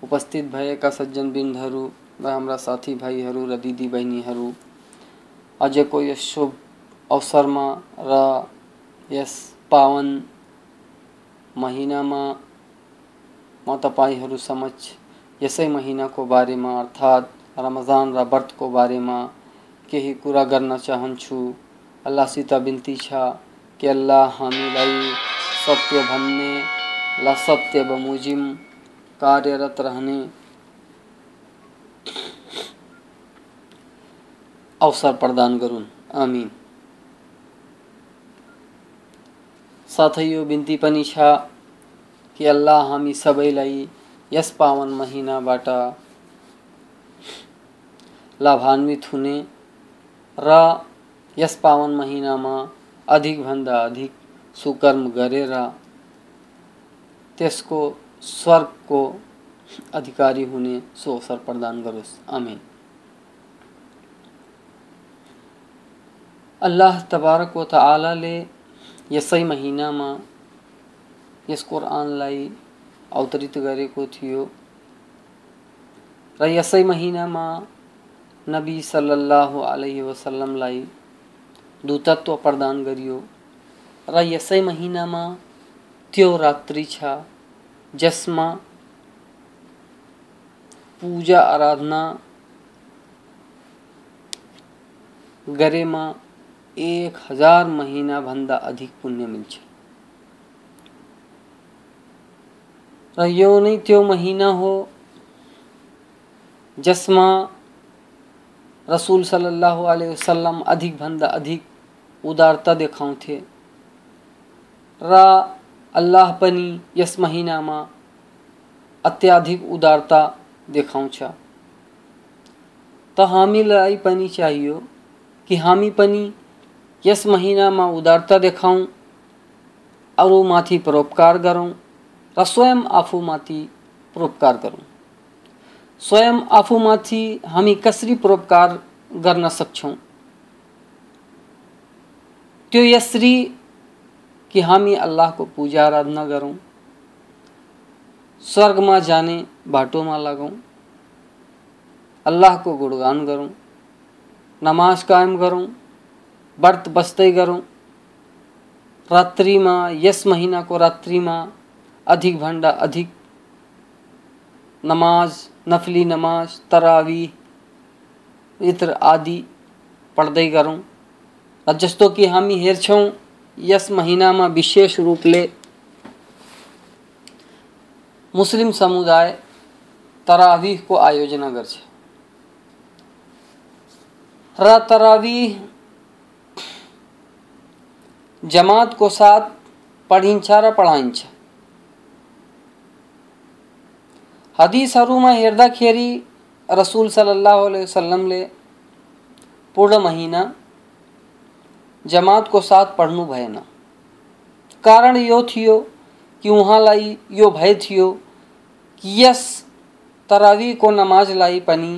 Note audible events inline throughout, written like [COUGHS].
उपस्थित भएका सज्जन बिन्दहरू र हाम्रा साथीभाइहरू र दिदीबहिनीहरू बहिनीहरू आजको यस शुभ अवसरमा र यस पावन महिनामा म तपाईँहरू समक्ष यसै महिनाको बारेमा अर्थात् रमज़ान र व्रतको बारेमा केही कुरा गर्न चाहन्छु अल्लाहसित बिन्ती छ कि अल्लाह हामीलाई सत्य भन्ने र सत्य बमोजिम कार्यरत रहने अवसर प्रदान गरून् आमिन. साथै यो बिन्ती पनि छ कि अल्लाह हामी सबैलाई यस पावन महिनाबाट लाभान्वित हुने र यस पावन महिनामा अधिकभन्दा अधिक सुकर्म गरेर त्यसको स्वर्गको अधिकारी हुने सो अवसर प्रदान गरोस्। आमिन। अल्लाह तबारक व तआलाले यसै महिनामा यस कुरानलाई अवतरित गरेको थियो। र यसै महिनामा नबी सल्लल्लाहु अलैहि वसल्लमलाई दूतत्व प्रदान गरियो। र यसै महिनामा त्यो रात्रि छ जसमा पूजा आराधना एक हज़ार महीना भन्दा अधिक पुण्य मिल्छ। र यो नै त्यो महिना हो जसमा रसूल सल्लल्लाहु अलैहि वसल्लम अधिक भन्दा अधिक उदारता देखाउँथे र अल्लाह पनि यस महिनामा अत्याधिक उदारता देखाउँछ। त हामीलाई पनि चाहियो कि हामी पनि यस महिनामा उदारता देखाउँ अरूमाथि परोपकार गरौँ र स्वयं आफूमाथि परोपकार गरौँ स्वयं आफूमाथि हामी कसरी परोपकार गर्न सक्छौँ? त्यो यसरी कि हामी अल्लाहको पूजा आराधना गरौँ, स्वर्गमा जाने बाटोमा लगौँ, अल्लाहको गुणगान गरौँ, नमाज़ कायम गरौँ व्रत बस्दै गरौँ रात्रिमा यस महिनाको रात्रिमा अधिकभन्दा अधिक भंडा, अधिक नमाज़, नफली नमाज़, तरावी, इत्र आदि पढ्दै गरौँ र जस्तो कि हामी हेर्छौँ यस महिनामा विशेष रूप रूपले मुस्लिम समुदाय तरावीको आयोजना गर्छ र तरावी जमातको साथ पढिन्छ र पढाइन्छ हदिसहरूमा हेर्दाखेरि रसुल सल्लाह वसल्लमले पूर्ण महिना जमातको साथ पढ्नु भएन कारण यो थियो कि उहाँलाई यो भय थियो कि यस तरावीको नमाजलाई पनि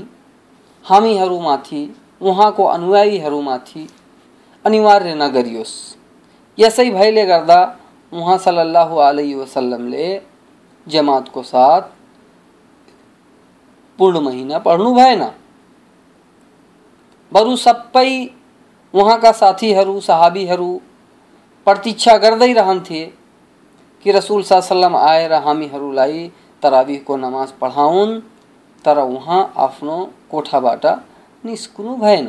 हामीहरूमाथि उहाँको अनुयायीहरूमाथि अनिवार्य नगरियोस्। यसै भयले गर्दा। उहाँ सल्लल्लाहु अलैहि वसल्लमले जमातको साथ। पूर्ण महिना पढ्नु भएन बरु सबै उहाँका साथीहरू सहाबीहरू प्रतीक्षा गर्दै रहन्थे कि रसुल सल्लम आएर हामीहरूलाई तरावीको नमाज़ पढाउन्, तर उहाँ आफ्नो कोठाबाट निस्कनु भएन।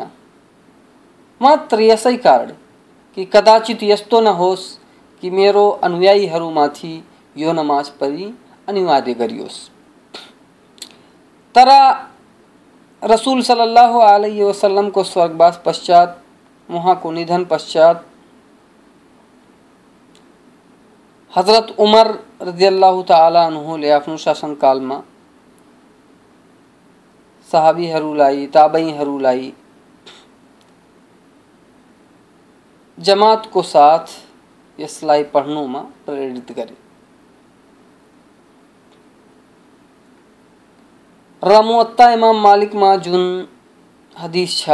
मात्र यसै कारण कि कदाचित यस्तो नहोस् कि मेरो अनुयायीहरूमाथि यो नमाज़ पढी अनिवार्य गरियोस्। तर रसूल सल्लल्लाहु अलैहि वसल्लम को स्वर्गवास पश्चात वहाँ को निधन पश्चात, हज़रत उमर रजियल्लाहु ताला अनुले आफ्नो शासनकालमा सहाबीहरूलाई ताबईहरूलाई जमातको साथ यसलाई पढ्नुमा प्रेरित गरे र मुवत्ता इमाम मालिकमा जुन हदिस छ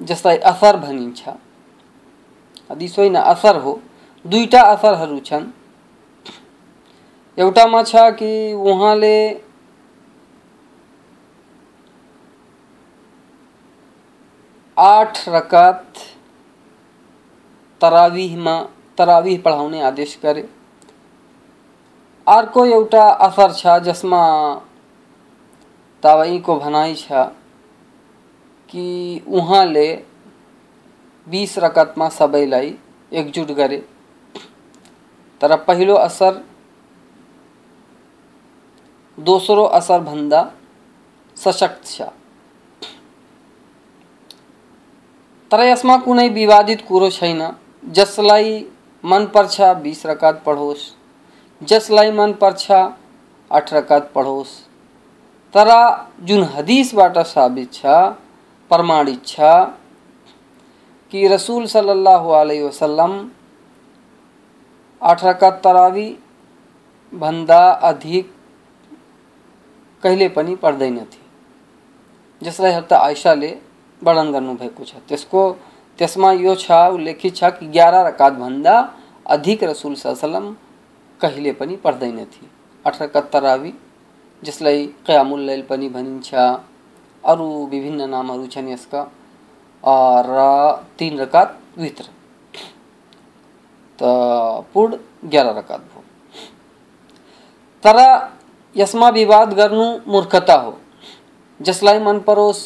जसलाई असर भनिन्छ हदिस होइन असर हो, दुईटा असरहरू छन्। एउटामा छ कि उहाँले आठ रकात तरावीहमा तरावीह पढाउने आदेश गरे अर्को एउटा असर छ जसमा ताबईको भनाइ छ कि उहाँले बिस रकतमा सबैलाई एकजुट गरे तर पहिलो असर, दोस्रो असरभन्दा सशक्त छ। तर यसमा कुनै विवादित कुरो छैन। जसलाई मन पर्छ बिस रकात पढोस्, जसलाई मन पर्छ आठ रकात पढोस्। तर जुन हदिसबाट साबित छ, प्रमाणित छ कि रसूल सल्लल्लाहु अलैहि वसल्लम आठ रकात तरावी भन्दा अधिक कहिले पनि पढ्दैनथे जसलाई हत्त आइसाले वर्णन गर्नुभएको छ। त्यसको त्यसमा यो छ उल्लेखित छ कि ग्यारह रकात रकातभन्दा अधिक रसुल सल्लम कहिले पनि पढ्दैनथे आठ रकात तरावी जसलाई कयामुल पनि भनिन्छ। अरू विभिन्न नामहरू छन् यसका। र, तिन रकात, वित्र। त पूर्ण ग्यारह रकात भयो। तर यसमा विवाद गर्नु मूर्खता हो। जसलाई मन परोस्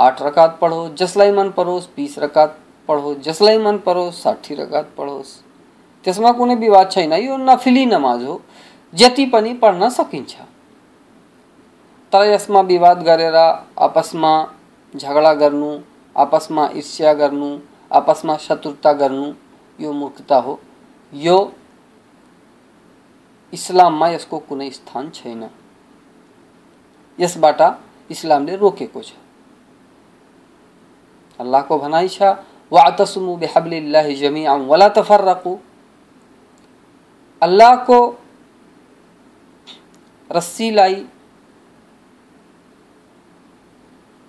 आठ रकात पढो, जसलाई मन परोस्, बिस रकात पढो, जसलाई मन परोस् साठी रकात पढोस्। त्यसमा कुनै विवाद छैन, यो नफिली नमाज़ हो, जति पनि पढ्न सकिन्छ। तर यसमा विवाद गरेर आपसमा झगडा गर्नु, आपसमा ईर्ष्या गर्नु, आपसमा शत्रुता गर्नु, यो मूर्खता हो। यो इस्लाममा यसको कुनै स्थान छैन। यसबाट इस्लामले रोकेको छ। अल्लाहको भनाइ छ वातसुमु बिहब्लिल्लाहि जमिअन वला तफर्रकु। अल्लाहको रस्सीलाई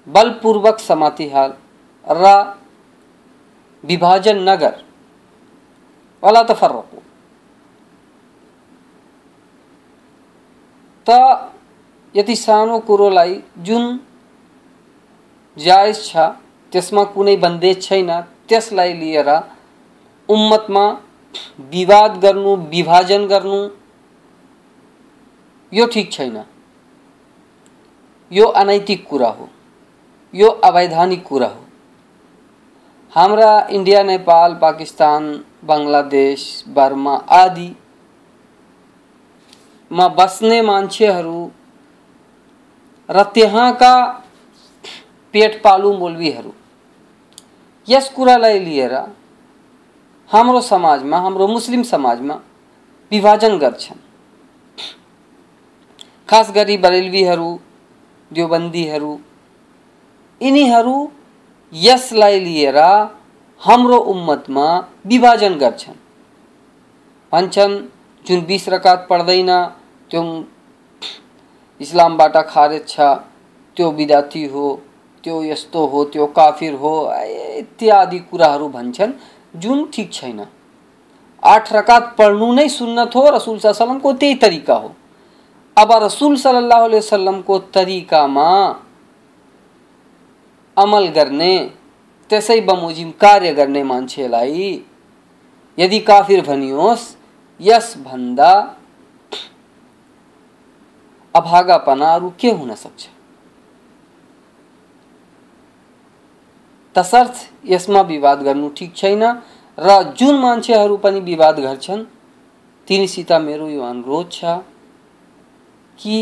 बलपूर्वक समाती हाल, र विभाजन नगर, वला तफर्रकु। त यति सानो कुरोलाई जुन जायज़ छ त्यसमा कुनै बन्देज छैन। त्यसलाई लिएर उम्मतमा विवाद गर्नु, विभाजन गर्नु, यो ठिक छैन। यो अनैतिक कुरा हो। यो अवैधानिक कुरा हो। हाम्रा इन्डिया, नेपाल, पाकिस्तान, बङ्गलादेश, बर्मा आदि मा बस्ने मान्छेहरू र त्यहाँका पेटपालु मौलवीहरू यस कुरालाई लिएर हाम्रो समाजमा, हाम्रो मुस्लिम समाजमा विभाजन गर्छन्। खास गरी बरेलवीहरू देवबन्दीहरू, यिनीहरू यसलाई लिएर हाम्रो उम्मतमा विभाजन गर्छन्। भन्छन्, जुन बिस रकात पढ्दैन, त्यो इस्लामबाट खारेज छ, त्यो विद्यार्थी हो त्यो यस्तो हो त्यो काफिर हो, इत्यादि कुराहरू भन्छन्, जुन ठिक छैन। आठ रकात पढ्नु नै सुन्नत हो, रसुल सल्लमको त्यही तरिका हो। अब रसुल सल्लाह वसल्लमको तरिकामा अमल गर्ने, त्यसै बमोजिम कार्य गर्ने मान्छेलाई यदि काफिर भनियोस् यसभन्दा अभागापना अरू के हुन सक्छ? तसर्थ यसमा विवाद गर्नु ठिक छैन र जुन मान्छेहरू पनि विवाद गर्छन्, तिनीसित मेरो यो अनुरोध छ कि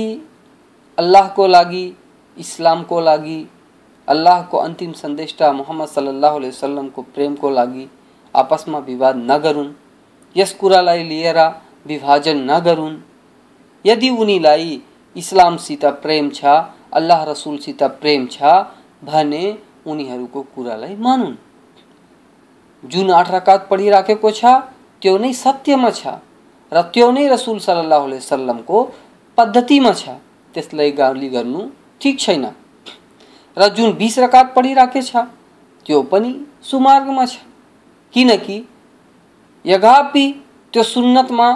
अल्लाहको लागि, इस्लामको लागि, अल्लाहको अन्तिम सन्देष्टा मोहम्मद सल्लाह वसल्लमको प्रेमको लागि आपसमा विवाद नगरून्। यस कुरालाई लिएर विभाजन नगरून्। यदि उनीलाई इस्लामसित प्रेम छ, अल्लाह रसुलसित प्रेम छ भने उनीहरूको कुरालाई मानुन्। जुन आठ रकात पढिराखेको छ त्यो नै सत्यमा छ र त्यो नै रसुल सल्लाह वसल्लमको पद्धतिमा छ। त्यसलाई गाली गर्नु ठिक छैन। र जुन बिस रकात पढिराखेछ त्यो पनि सुमार्गमा छ। किनकि यद्यपि त्यो सुन्नतमा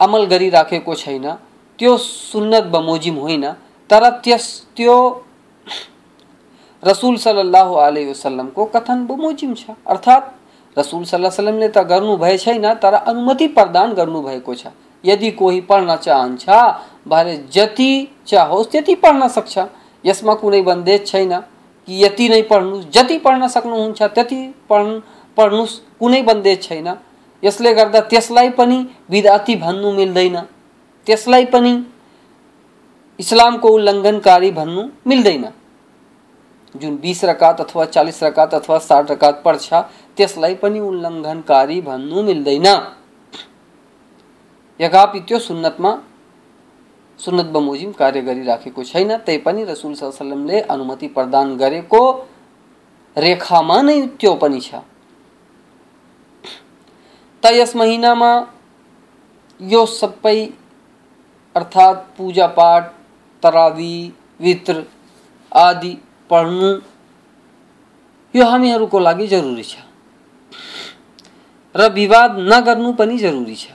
अमल गरिराखेको छैन त्यो सुन्नत बमोजिम होइन तर त्यस त्यो रसुल सल्लाह आलि वसल्लमको कथन बमोजिम छ। अर्थात्, रसुल सल्लाह वसल्लमले त गर्नुभए छैन तर अनुमति प्रदान गर्नुभएको छ। यदि कोही पढ्न चाहन्छ भने जति चाहोस् त्यति पढ्न सक्छ। यसमा कुनै बन्देज छैन कि यति नै पढ्नुहोस् जति पढ्न सक्नुहुन्छ त्यति पढ्नु पढ्नुहोस् कुनै बन्देज छैन यसले गर्दा त्यसलाई पनि विदाती भन्नु मिल्दैन। त्यसलाई पनि इस्लामको उल्लङ्घनकारी भन्नु मिल्दैन। जुन बिस रकात अथवा चालिस रकात अथवा साठ रकात पढ्छ त्यसलाई पनि उल्लङ्घनकारी भन्नु मिल्दैन। यद्यपि त्यो सुन्नतमा, सुन्नत बमोजिम कार्य गरिराखेको छैन तैपनि रसुल सल्लमले अनुमति प्रदान गरेको रेखामा नै त्यो पनि छ। त यस महिनामा यो सबै, अर्थात् पूजा पाठ तरावी, वित्र आदि पढ्नु, यो हामीहरूको लागि जरुरी छ। र विवाद नगर्नु पनि जरुरी छ।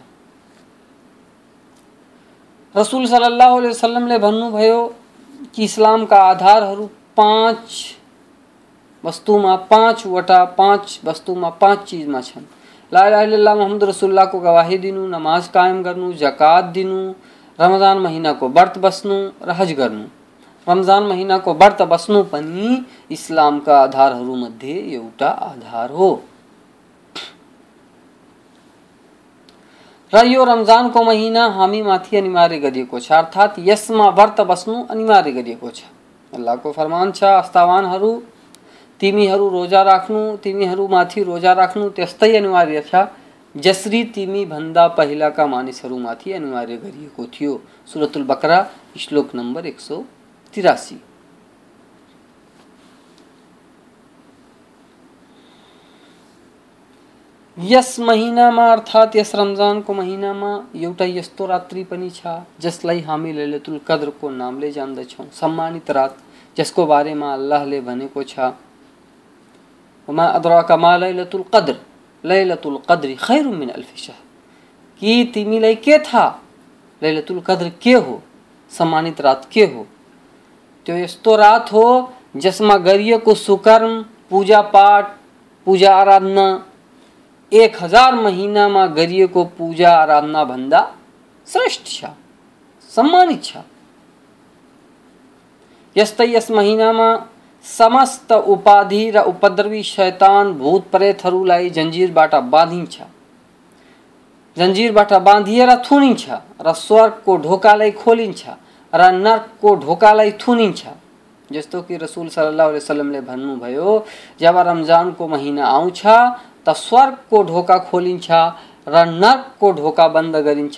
रसूल सल्लल्लाहु अलैहि वसल्लमले भन्नुभयो कि इस्लामका आधारहरू पाँच वस्तुमा पाँचवटा पाँच वस्तुमा पाँच चिजमा छन्। ला इलाहा मोहम्मद रसुल्लाहको गवाही दिनु, नमाज़ कायम गर्नु, जकात दिनु, रमज़ान महिनाको व्रत बस्नु र हज गर्नु। रमज़ान महिनाको व्रत बस्नु पनि इस्लामका आधारहरूमध्ये एउटा आधार हो। र यो रमजानको महिना हामीमाथि अनिवार्य गरिएको छ अर्थात् यसमा व्रत बस्नु अनिवार्य गरिएको छ अल्लाहको फरमान छ आस्थावानहरू तिमीहरू रोजा राख्नु तिमीहरूमाथि रोजा राख्नु, त्यस्तै अनिवार्य छ। जसरी तिमी भन्दा पहिलाका मानिसहरूमाथि अनिवार्य गरिएको थियो। सुरतुल बकरा, श्लोक नम्बर एक सौ तिरासी। यस महिनामा अर्थात् यस रमजानको महिनामा एउटा यस्तो रात्रि पनि छ, जसलाई हामी लैलतुल कद्रको नामले जान्दछौँ। सम्मानित रात, जसको बारेमा अल्लाहले भनेको छ, वमा अदराका मा लैलतुल कद्र, लैलतुल कद्री खैरु मिन अल्फ शहर। कि तिमीलाई के थाहा? लैलतुल कद्र के हो? सम्मानित रात के हो? त्यो यस्तो रात हो, जसमा गरिएको सुकर्म, पूजा पाठ, पूजा आराधना। एक हज़ार महिनामा गरिएको पूजा आराधना भन्दा श्रेष्ठ छ, सम्मानित छ। यस्तै यस महिनामा समस्त उपाधि र उपद्रवी शैतान भूत प्रेतहरूलाई जन्जिरबाट बाँधिन्छ जन्जिरबाट बाँधिएर थुनिन्छ र स्वर्गको ढोकालाई खोलिन्छ र नर्कको ढोकालाई थुनिन्छ। जस्तो कि रसुल सल्लाह वसलमले भन्नुभयो, जब रमजानको महिना आउँछ, त स्वर्गको ढोका खोलिन्छ, र नर्कको ढोका बंद गरिन्छ,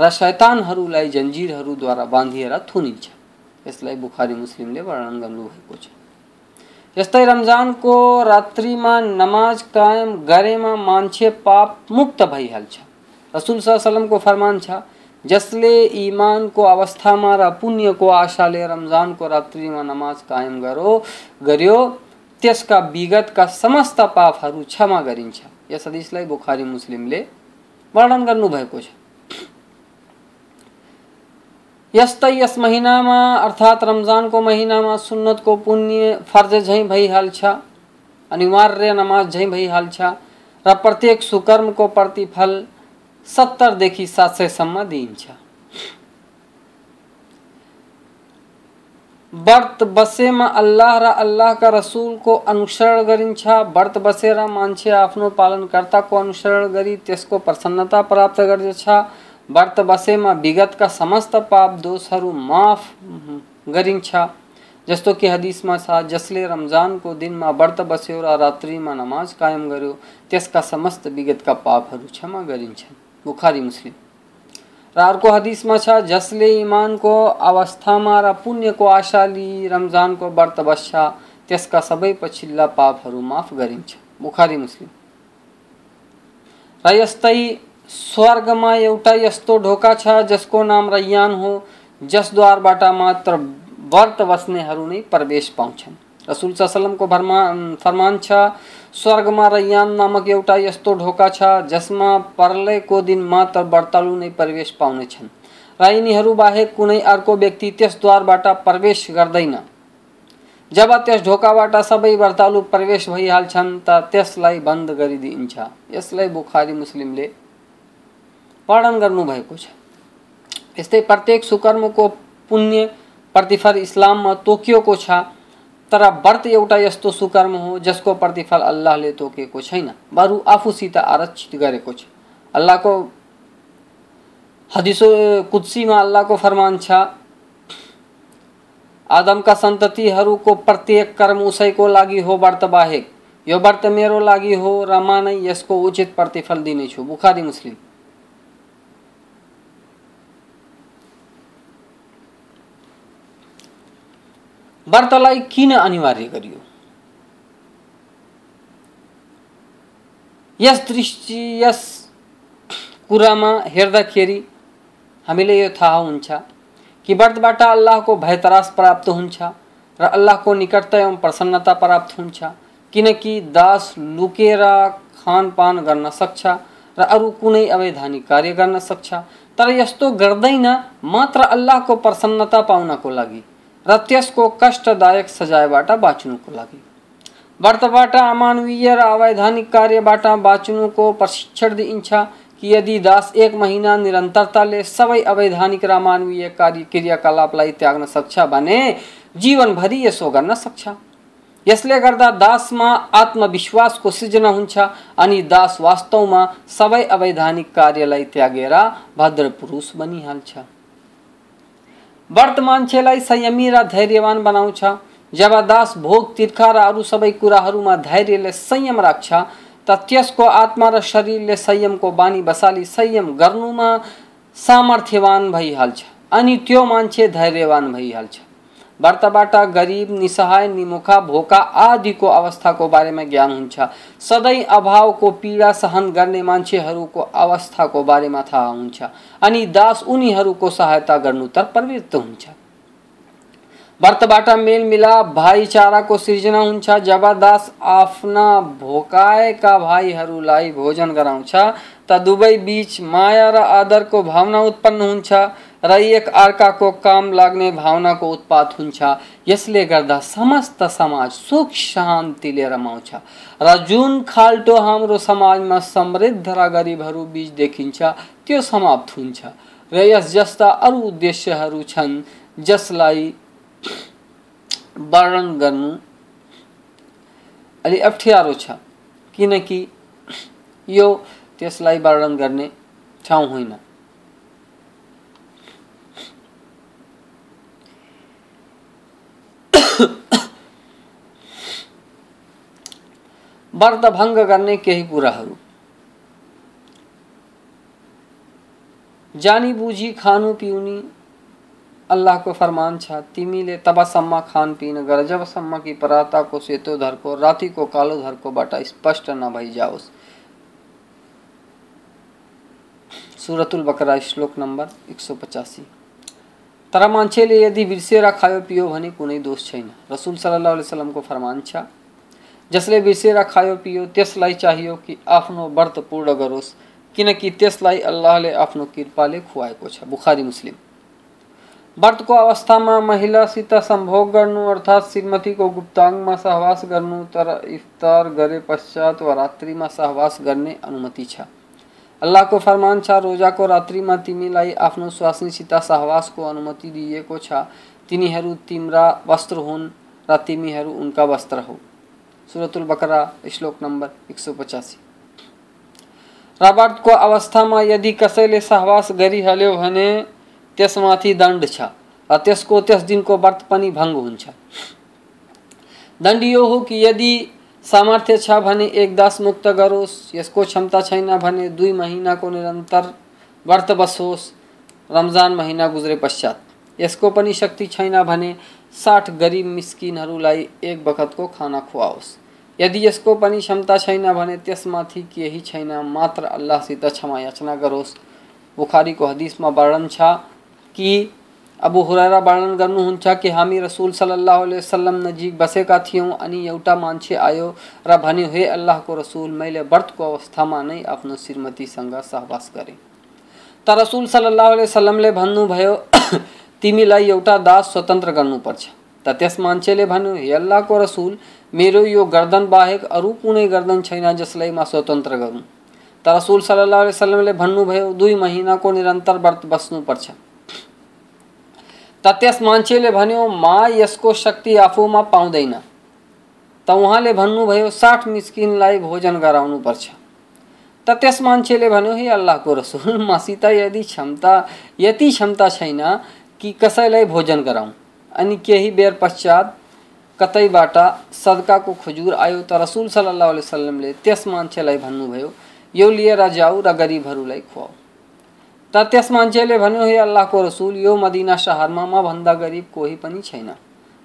र शैतानहरूलाई जन्जिरहरूद्वारा बाँधिएर थुनिन्छ। यसलाई बुखारी मुस्लिमले वर्णन गर्नुभएको छ। यस्तै रमजानको रात्रिमा नमाज़ कायम गरेमा मान्छे पाप मुक्त भइहाल्छ। रसुल सल्लमको फरमान छ जसले इमानको अवस्थामा र पुण्यको आशाले रमजानको रात्रिमा नमाज़ कायम गरो, गर्यो, त्यसका विगतका समस्त पापहरू क्षमा गरिन्छ। यस हदिसलाई बुखारी मुस्लिमले वर्णन गर्नुभएको छ। यस्तै यस महिनामा, अर्थात् रमजानको महिनामा सुन्नतको पुण्य फ़र्ज़ झैँ भइहाल्छ, अनिवार्य नमाज़ झैँ भइहाल्छ, र प्रत्येक सुकर्मको प्रतिफल सत्तरदेखि सात सयसम्म दिइन्छ व्रत बसेमा अल्लाह र अल्लाहका रसुलको अनुसरण गरिन्छ व्रत बसेर मान्छे आफ्नो पालनकर्ताको अनुसरण गरी त्यसको प्रसन्नता प्राप्त गर्दछ व्रत बसेमा विगतका समस्त पाप दोषहरू माफ़ गरिन्छ जस्तो कि हदिसमा छ जसले रमजानको दिनमा व्रत बस्यो र रात्रिमा नमाज़ कायम गर्यो, त्यसका समस्त विगतका पापहरू क्षमा गरिन्छन् हदिसमा छ, जसले इमानको अवस्थामा र पुण्यको आशा लिई रमजानको व्रत बस्छ त्यसका सबै पछिल्ला पापहरू माफ़ गरिन्छ बुखारी मुस्लिम। र यस्तै स्वर्गमा एउटा यस्तो ढोका छ, जसको नाम रैयान हो जसद्वारबाट मात्र व्रत बस्नेहरू नै प्रवेश पाउँछन्। रसुल सल्लमको फरमान फरमान छ स्वर्गमा रैयान नामक एउटा यस्तो ढोका छ, जसमा प्रलयको दिन मात्र व्रतालु नै प्रवेश पाउनेछन् र यिनीहरू बाहेक कुनै अर्को व्यक्ति त्यस द्वारबाट प्रवेश गर्दैन। जब त्यस ढोकाबाट सबै व्रतालु प्रवेश भइहाल्छन्, त त्यसलाई बंद गरिदिइन्छ यसलाई बुखारी मुस्लिमले वर्णन गर्नुभएको छ। यस्तै प्रत्येक सुकर्मको पुण्य प्रतिफल इस्लाममा तोकिएको छ। तर व्रत एउटा यस्तो सुकर्म हो, जसको प्रतिफल अल्लाहले तोकेको छैन बरु आफूसित आरक्षित गरेको छ अल्लाहको हदिसो कुत्सीमा अल्लाहको फरमान छ आदमका सन्ततिहरूको प्रत्येक कर्म उसैको लागि हो व्रत बाहेक। यो व्रत मेरो लागि हो र म नै यसको उचित प्रतिफल दिनेछु। बुखारी, मुस्लिम। व्रतलाई किन अनिवार्य गरियो? यस दृष्टि यस कुरामा हेर्दाखेरि हामीले यो थाहा हुन्छ कि व्रतबाट अल्लाहको भयतरास प्राप्त हुन्छ र अल्लाहको निकटता एवं प्रसन्नता प्राप्त हुन्छ। किनकि दास लुकेर खानपान गर्न सक्छ र अरू कुनै अवैधानिक कार्य गर्न सक्छ। तर यस्तो गर्दैन मात्र अल्लाहको प्रसन्नता पाउनको लागि। त्यसको कष्टदायक सजायबाट बाँच्नुको लागि। व्रतबाट अमानवीय र अवैधानिक कार्यबाट बाँच्नुको प्रशिक्षण दिइन्छ कि यदि दास एक महिना निरन्तरताले सबै अवैधानिक र अमानवीय कार्य क्रियाकलापलाई त्याग्न सक्छ भने जीवनभरि यसो गर्न सक्छ यसले गर्दा दासमा आत्मविश्वासको सृजना हुन्छ अनि दास वास्तवमा सबै अवैधानिक कार्यलाई त्यागेर भद्र पुरुष बनिहाल्छ व्रत मान्छेलाई संयमी र धैर्यवान बनाउँछ। जब दास भोग तिर्खा र अरू सबै कुराहरूमा धैर्यले संयम राख्छ, त त्यसको आत्मा र शरीरले संयमको बानी बसाली संयम गर्नुमा सामर्थ्यवान भइहाल्छ अनि त्यो मान्छे धैर्यवान भइहाल्छ। व्रतबाट गरिब निसहाय निमुखा भोका आदिको अवस्थाको बारेमा ज्ञान हुन्छ। सधैँ अभावको पीडा सहन गर्ने मान्छेहरूको अवस्थाको बारेमा थाहा हुन्छ अनि दास उनीहरूको सहायता गर्नुतर्फ प्रवृत्त हुन्छ। व्रतबाट मेलमिलाप भाइचाराको सिर्जना हुन्छ। जब दास आफ्ना भोकाएका भाइहरूलाई भोजन गराउँछ त दुवै बिच माया र आदरको भावना उत्पन्न हुन्छ। र एक अर्काको काम लाग्ने भावनाको उत्पाद हुन्छ। यसले गर्दा समस्त समाज सुख शान्तिले रमाउँछ र जुन खाल्टो हाम्रो समाजमा समृद्ध र गरिबहरू बिच देखिन्छ त्यो समाप्त हुन्छ। र यस जस्ता अरू उद्देश्यहरू छन् जसलाई वर्णन गर्नु अलि अप्ठ्यारो छ किनकि यो त्यसलाई वर्णन गर्ने ठाउँ होइन। व्रत भंग गर्ने केही कुराहरू जानी बुझी खानु पिउनी अल्लाहको फरमान छ तिमीले तबसम्म खानपिन गर जबसम्म कि पराताको सेतो धर्को रातिको कालो धर्कोबाट स्पष्ट नभइजाओस् सुरतुल बकरा, श्लोक नम्बर एक सौ पचासी। तर मान्छेले यदि बिर्सेर खायो पियो भने कुनै दोष छैन। रसुल सल्लाह वसलमको फरमान छ जसले बिर्सेर खायो पियो त्यसलाई चाहियो कि आफ्नो व्रत पूर्ण गरोस्। किनकि त्यसलाई अल्लाहले आफ्नो कृपाले खुवाएको छ। बुखारी मुस्लिम। व्रतको अवस्थामा महिलासित सम्भोग गर्नु अर्थात् श्रीमतीको गुप्ताङ्गमा सहवास गर्नु तर इफ्तार गरे पश्चात वा रात्रिमा सहवास गर्ने अनुमति छ। अल्लाहको फरमान छ रोजाको रात्रिमा तिमीलाई आफ्नो स्वास्नीसित सहवासको अनुमति दिइएको छ। तिनीहरू तिम्रा वस्त्र हुन् र तिमीहरू उनका वस्त्र हौ। सुरतुल बकरा, श्लोक नम्बर एक सौ पचासी। रबर्टको अवस्थामा यदि कसैले सहवास गरिहाल्यो भने त्यसमाथि दण्ड छ, र त्यसको त्यस दिनको व्रत पनि भङ्ग हुन्छ। दण्ड यो हो कि यदि सामर्थ्य छ भने एक दास मुक्त गरोस्, यसको क्षमता छैन भने दुई महिनाको निरन्तर व्रत बसोस्, रमज़ान महिना गुजरे पश्चात। यसको पनि शक्ति छैन भने साठ गरिब मिस्किनहरूलाई एक बखतको खाना खुवाओस्। यदि यसको पनि क्षमता छैन भने त्यसमाथि केही छैन, मात्र अल्लाहसित क्षमा याचना गरोस्। बुखारीको हदिसमा वर्णन छ कि अबु हुरारा वर्णन गर्नुहुन्छ कि हामी रसुल सल्लाह वसल्लम नजिक बसेका थियौँ अनि एउटा मान्छे आयो र भन्यो, हे अल्लाहको रसुल, मैले व्रतको अवस्थामा नै आफ्नो श्रीमतीसँग सहवास गरेँ। त रसुल सल्लाह वसल्लमले भन्नुभयो तिमीलाई एउटा दास स्वतन्त्र गर्नुपर्छ। त त्यस मान्छेले भन्यो हे अल्लाहको रसुल, मेरो यो गर्दन बाहेक अरू कुनै गर्दन छैन जसलाई म स्वतन्त्र गरौँ त रसुल सल्लाह वसलमले भन्नुभयो, दुई महिनाको निरन्तर व्रत बस्नुपर्छ त त्यस मान्छेले भन्यो, मा यसको शक्ति आफूमा पाउँदैन त उहाँले भन्नुभयो, साठ मिस्किनलाई भोजन गराउनुपर्छ त त्यस मान्छेले भन्यो, हे अल्लाहको रसुल, [LAUGHS] मसित यदि क्षमता, यति क्षमता छैन कि कसैलाई भोजन गराउँ अनि केही बेर पश्चात कतैबाट सदकाको खजुर आयो त रसुल सल्लाह वसलमले त्यस मान्छेलाई भन्नुभयो, यो लिएर जाऊ र गरिबहरूलाई खुवाऊ त त्यस मान्छेले भन्यो, हे अल्लाहको रसुल, यो मदिना सहरमा मभन्दा गरिब कोही पनि छैन।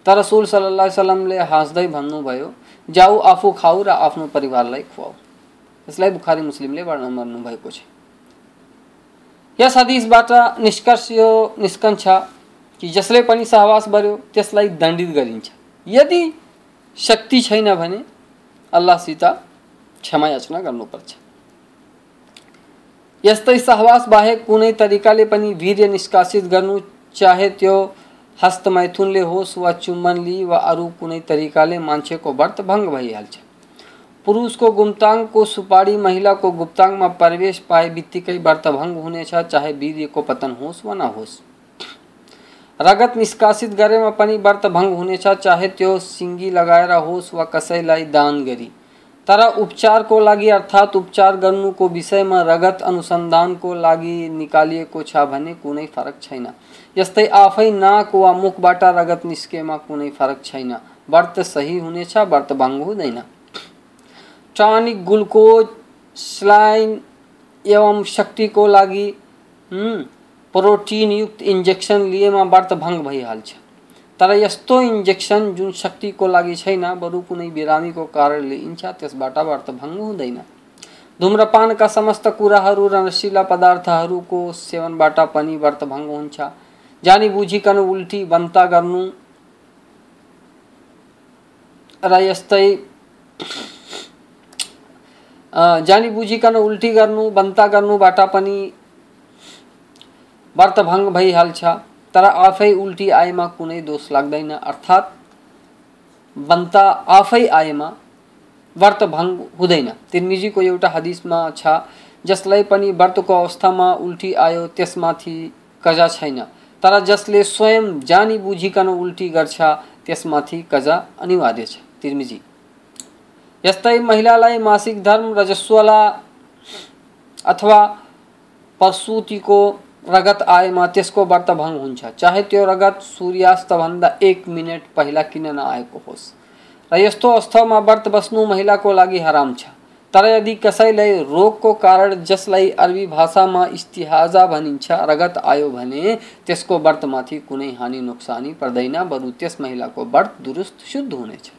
त रसुल सल्लाह वसलमले हाँस्दै भन्नुभयो, जाऊ, आफू खाऊ र आफ्नो परिवारलाई खुवाऊ। यसलाई बुखारी मुस्लिमले वर्णन गर्नुभएको छ। यस हदिसबाट निष्कर्ष यो निस्कन्छ कि जसले पनि सहवास बर्यो, त्यसलाई दण्डित गरिन्छ। यदि शक्ति छैन भने अल्लाहसित क्षमा याचना गर्नुपर्छ। यस्तै सहवास बाहेक कुनै तरिकाले पनि वीर्य निष्कासित गर्नु चाहे त्यो हस्तमैथुनले होस् वा चुम्बनले वा अरू कुनै तरिकाले मान्छेको व्रत भङ्ग भइहाल्छ। पुरुष को गुप्तांग को सुपारी, महिला को गुप्तांग में प्रवेश पाए बित्तिकै व्रत भङ्ग हुनेछ चाहे वीर्यको पतन होस् वा नहोस् रगत निष्कासित गरेमा पनि व्रत भङ्ग हुनेछ चाहे त्यो सिङ्गी लगाएर वा कसैलाई दान गरी। तर उपचारको लागि, अर्थात् उपचार गर्नुको विषयमा रगत अनुसन्धानको लागि निकालिएको छ भने कुनै फरक छैन। यस्तै आफै नाक वा मुखबाट रगत निस्केमा कुनै फरक छैन। व्रत सही हुनेछ व्रत भङ्ग हुँदैन। टॉनिक ग्लुकोज, स्लाइन एवं शक्ति को लागि प्रोटीन युक्त इंजेक्शन इन्जेक्सन लिएमा व्रत भङ्ग भइहाल्छ तर यस्तो इन्जेक्सन जुन शक्तिको लागि छैन बरु कुनै बिरामीको कारण लिइन्छ त्यसबाट व्रत भङ्ग हुँदैन धुम्रपानका समस्त कुराहरू र नसिला पदार्थहरूको सेवनबाट पनि व्रत भङ्ग हुन्छ जानी बुझिकन उल्टी र यस्तै जानी बुझिकन उल्टी गर्नु बन्ता गर्नुबाट पनि। व्रत भङ्ग भइहाल्छ तर आफै उल्टी आएमा कुनै दोष लाग्दैन अर्थात् बन्ता आफै आएमा व्रत भङ्ग हुँदैन। तिर्मिजीको एउटा हदिसमा छ जसलाई पनि व्रतको अवस्थामा उल्टी आयो त्यसमाथि कजा छैन। तर जसले स्वयं जानी बुझिकन उल्टी गर्छ त्यसमाथि कजा अनिवार्य छ। तिर्मिजी। यस्तै महिलालाई मासिक धर्म रजस्वला अथवा प्रसुतिको रगत आएमा त्यसको व्रत भङ्ग हुन्छ। चाहे त्यो रगत सूर्यास्तभन्दा एक मिनट पहिला किन नआएको होस्। र यस्तो अवस्थामा व्रत बस्नु महिलाको लागि हराम छ। तर यदि कसैलाई रोगको कारण जसलाई अरबी भाषामा इस्तिहाजा भनिन्छ, रगत आयो भने त्यसको व्रतमाथि कुनै हानि नोक्सानी पर्दैन, बरु त्यस महिलाको व्रत दुरुस्त, शुद्ध हुनेछ।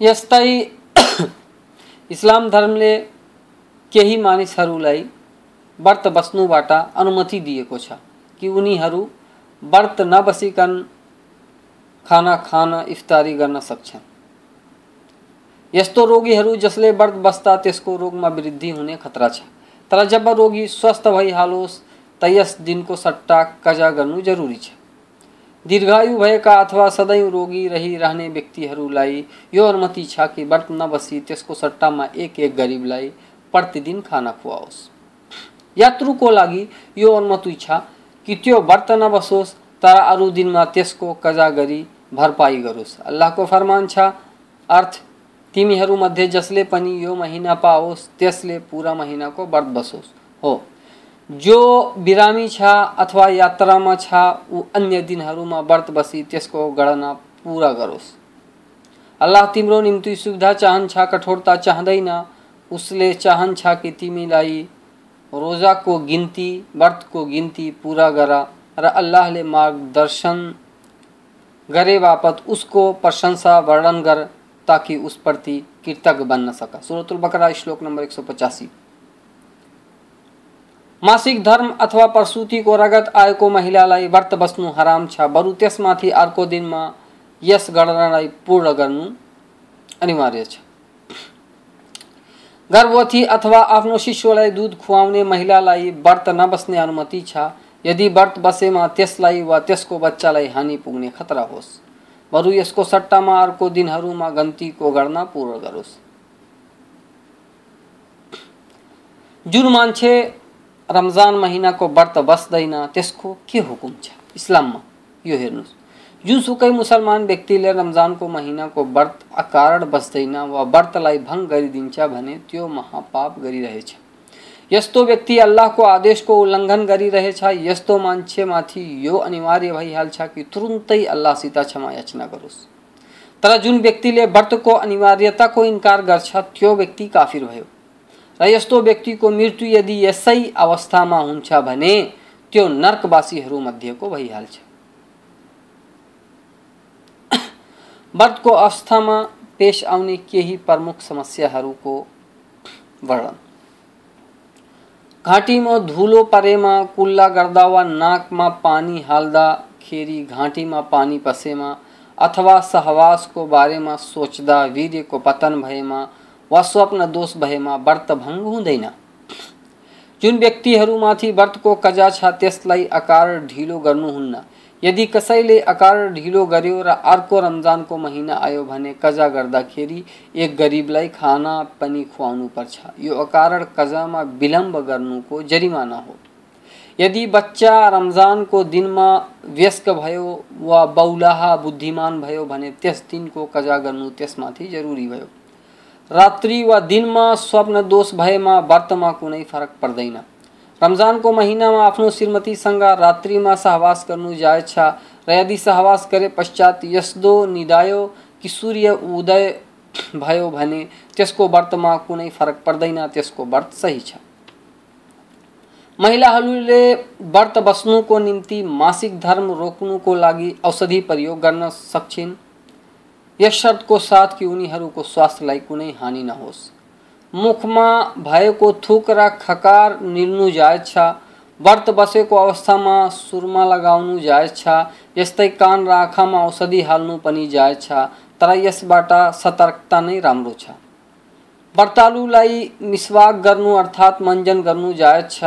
यस्तै [COUGHS] इस्लाम धर्मले केही मानिसहरूलाई व्रत बस्नुबाट अनुमति दिएको छ कि उनीहरू व्रत नबसिकन खाना खान इफ्तारी गर्न सक्छन्। यस्तो रोगीहरू जसले व्रत बस्दा त्यसको रोगमा वृद्धि हुने खतरा छ। तर जब रोगी स्वस्थ भइहालोस्, त यस दिनको सट्टा कजा गर्नु जरुरी छ। दीर्घायु भएका अथवा सदैव रोगी रहिरहने व्यक्तिहरूलाई यो अनुमति छ कि व्रत नबसी त्यसको सट्टामा एक एक गरिबलाई प्रतिदिन खाना खुवाओस्। यात्रुको लागि यो अनुमति छ कि त्यो व्रत नबसोस्, तर अरू दिनमा त्यसको कजा गरी भरपाई गरोस्। अल्लाहको फरमान छ, अर्थ तिमीहरूमध्ये जसले पनि यो महिना पाओस्, त्यसले पुरा महिनाको व्रत बसोस्। हो। जो बिरामी छ अथवा यात्रामा छ ऊ अन्य दिनहरूमा व्रत बसी त्यसको गणना पुरा गरोस्। अल्लाह तिम्रो निम्ति सुविधा चाहन चाहन्छ कठोरता चाहँदैन। उसले चाहन्छ कि तिमीलाई गिन्ती, व्रतको गिन्ती पुरा गर र अल्लाहले मार्गदर्शन गरे बापत उसको प्रशंसा वर्णन कर ताकि उस प्रति कृतज्ञ बन्न सका। सुरतुल बकरा, श्लोक नंबर एक सौ पचासी। मासिक धर्म अथवा प्रसुतिको रगत आएको महिलालाई व्रत बस्नु हराम छ, बरु त्यसमाथि अर्को दिनमा यस गणनालाई पूर्ण गर्नु अनिवार्य छ। गर्भवती अथवा आफ्नो शिशुलाई दुध खुवाउने महिलालाई व्रत नबस्ने अनुमति छ, यदि व्रत बसेमा त्यसलाई वा त्यसको बच्चालाई हानि पुग्ने खतरा होस्, बरु यसको सट्टामा अर्को दिनहरूमा गन्तीको गणना पूर्ण गरोस्। जुन मान्छे रमज़ान महिनाको व्रत बस्दैन त्यसको के हुकुम छ? इस्लाममा यो हेर्नुहोस्। जुनसुकै मुसलमान व्यक्तिले रमजानको महिनाको व्रत अकारण बस्दैन वा व्रतलाई भङ्ग गरिदिन्छ भने त्यो महापाप गरिरहेछ। यस्तो व्यक्ति अल्लाहको आदेशको उल्लङ्घन गरिरहेछ। यस्तो मान्छेमाथि यो अनिवार्य भइहाल्छ कि तुरुन्तै अल्लाहसित क्षमा याचना गरोस्। तर जुन व्यक्तिले व्रतको अनिवार्यताको इन्कार गर्छ, त्यो व्यक्ति काफिर भयो। र यस्तो व्यक्तिको मृत्यु यदि यसै अवस्थामा हुन्छ भने त्यो नर्कवासीहरू मध्येको भइहाल्छ। व्रतको अवस्थामा पेश आउने केही प्रमुख समस्याहरूको वर्णन। घाँटीमा धुलो परेमा, कुल्ला गर्दा वा नाकमा पानी हाल्दाखेरि घाँटीमा पानी पसेमा अथवा सहवासको बारेमा सोच्दा, वीर्यको पतन भएमा वा स्वप्न दोष भएमा व्रत भङ्ग हुँदैन। जुन व्यक्तिहरूमाथि व्रतको कजा छ, त्यसलाई आकार ढिलो गर्नुहुन्न यदि कसैले अकार ढिलो गर्यो र अर्को रमजानको महिना आयो भने कजा गर्दाखेरि एक गरिबलाई खाना पनि खुवाउनु पर्छ। यो अकारण कजामा विलम्ब गर्नुको जरिमाना हो। यदि बच्चा रमजानको दिनमा व्यस्क भयो वा बौलाहा बुद्धिमान भयो भने त्यस दिनको कजा गर्नु त्यसमाथि जरुरी भयो। रात्रि वा दिनमा स्वप्न, दोष भएमा व्रतमा कुनै फरक पर्दैन रमजानको महिनामा आफ्नो श्रीमतीसँग रात्रिमा सहवास गर्नु जायज़ छ। र यदि सहवास गरे पश्चात यस्तो निदायो कि सूर्य उदय, भयो भने त्यसको व्रतमा कुनै फरक पर्दैन त्यसको व्रत सही छ। महिलाहरूले व्रत बस्नुको निम्ति मासिक धर्म रोक्नुको लागि औषधि प्रयोग गर्न सक्छिन्। यस शर्तको साथ कि उनीहरूको स्वास्थ्यलाई कुनै हानि नहोस् मुखमा भएको थुक र खकार निल्नु जायज़ छ। व्रत बसेको अवस्थामा सुरमा लगाउनु जायज़ छ। यस्तै कान र आँखामा औषधि हाल्नु पनि जायज़ छ। तर यसबाट सतर्कता नै राम्रो छ। व्रतालुलाई मिसवाक गर्नु अर्थात् मञ्जन गर्नु जायज़ छ।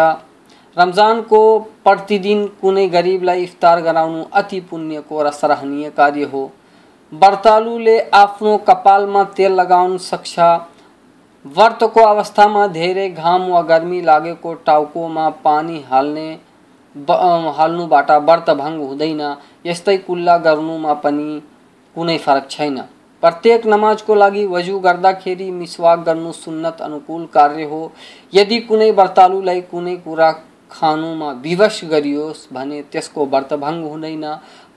रमजानको प्रतिदिन कुनै गरिबलाई इफ्तार गराउनु अति पुण्यको र सराहनीय कार्य हो। व्रतालुले आफ्नो कपालमा तेल लगाउन सक्छ। व्रतको अवस्थामा धेरै घाम वा गर्मी लागेको टाउकोमा पानी हाल्ने हाल्नुबाट व्रत भङ्ग हुँदैन। यस्तै कुल्ला गर्नुमा पनि कुनै फरक छैन। प्रत्येक नमाजको लागि वजु गर्दाखेरि मिसवाक गर्नु सुन्नत अनुकूल कार्य हो। यदि कुनै व्रतालुलाई कुनै कुरा खानुमा विवश गरियोस् भने त्यसको व्रत भङ्ग हुँदैन।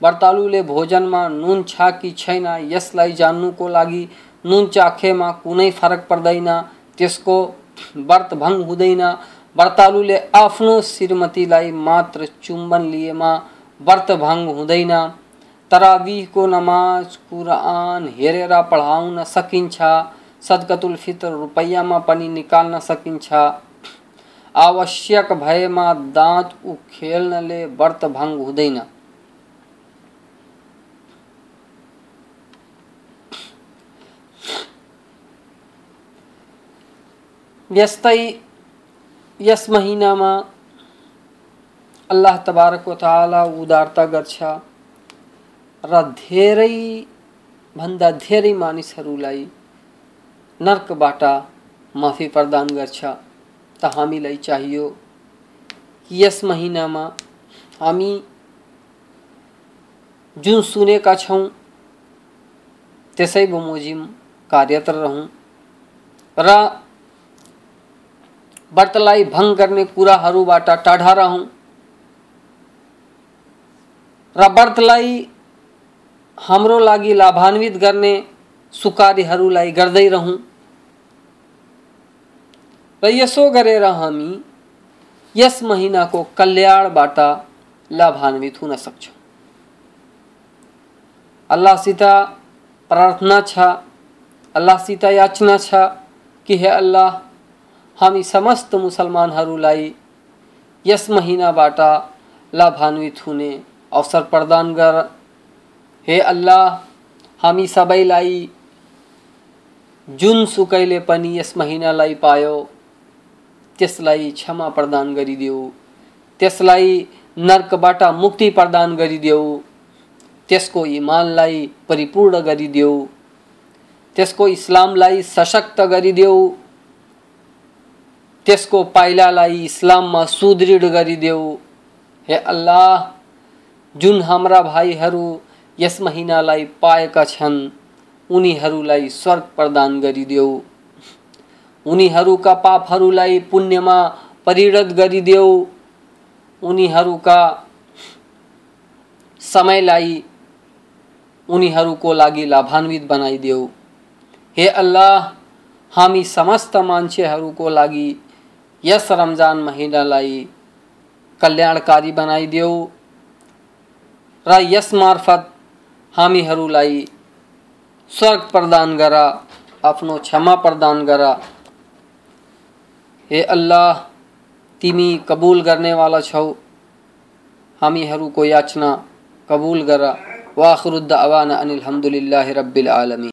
भोजनमा नुन छ कि छैन, यसलाई जान्नुको लागि नुन चाखेमा कुनै फरक पर्दैन, त्यसको व्रत भङ्ग हुँदैन। व्रतालुले आफ्नो श्रीमतीलाई मात्र चुम्बन लिएमा व्रत भङ्ग हुँदैन। तराविहको नमाज़ कुरान हेरेर पढाउन सकिन्छ, सदकतुल फितर रुपैयाँमा पनि निकाल्न सकिन्छ। आवश्यक भएमा दाँत उखेल्नले व्रत भङ्ग हुँदैन। यस्तै यस महिनामा अल्लाह तबारक ताला उदारता गर्छ र धेरैभन्दा धेरै मानिसहरूलाई नर्कबाट माफ़ी प्रदान गर्छ। त हामीलाई चाहियो कि यस महिनामा हामी जुन सुनेका छौँ त्यसै बमोजिम कार्यरत रहौँ र व्रतलाई भंग गर्ने कुराहरूबाट टाढा रहौँ। र व्रतलाई हाम्रो लागि लाभान्वित गर्ने सुकार्यहरूलाई गर्दै रहौँ। र यसो गरेर हामी, यस महिनाको कल्याणबाट लाभान्वित हुन सक्छौँ। अल्लाहसित प्रार्थना छ अल्लाहसित याचना छ कि हे अल्लाह हामी समस्त मुसलमानहरूलाई यस महिनाबाट लाभान्वित हुने अवसर प्रदान गर। हे अल्लाह, हामी सबैलाई जुन सुकैले पनि यस महिनालाई पायो, त्यसलाई क्षमा प्रदान गरिदेऊ त्यसलाई नर्कबाट मुक्ति प्रदान गरिदेऊ त्यसको इमानलाई परिपूर्ण गरिदेऊ त्यसको इस्लामलाई सशक्त गरिदेऊ त्यसको पाइलालाई इस्लाममा सुदृढ गरिदेऊ। हे अल्लाह, जुन हाम्रा भाइहरू यस महिनालाई पाएका छन्, उनीहरूलाई स्वर्ग प्रदान गरिदेऊ। उनीहरूका पापहरूलाई पुण्यमा परिणत गरिदेऊ। उनीहरूका समयलाई उनीहरूको लागि लाभान्वित बनाइदेऊ। हे अल्लाह, हामी समस्त मान्छेहरूको लागि यस रमज़ान महिनालाई कल्याणकारी बनाइदेऊ र यस मार्फत हामीहरूलाई स्वर्ग प्रदान गर, आफ्नो क्षमा प्रदान गर। हे अल्लाह, तिमी कबुल गर्नेवाला छौ। हामीहरूको याचना कबुल गर। वाखरुद्द अवान अनिल हमदुलिल्लाह रब्बिल आलमी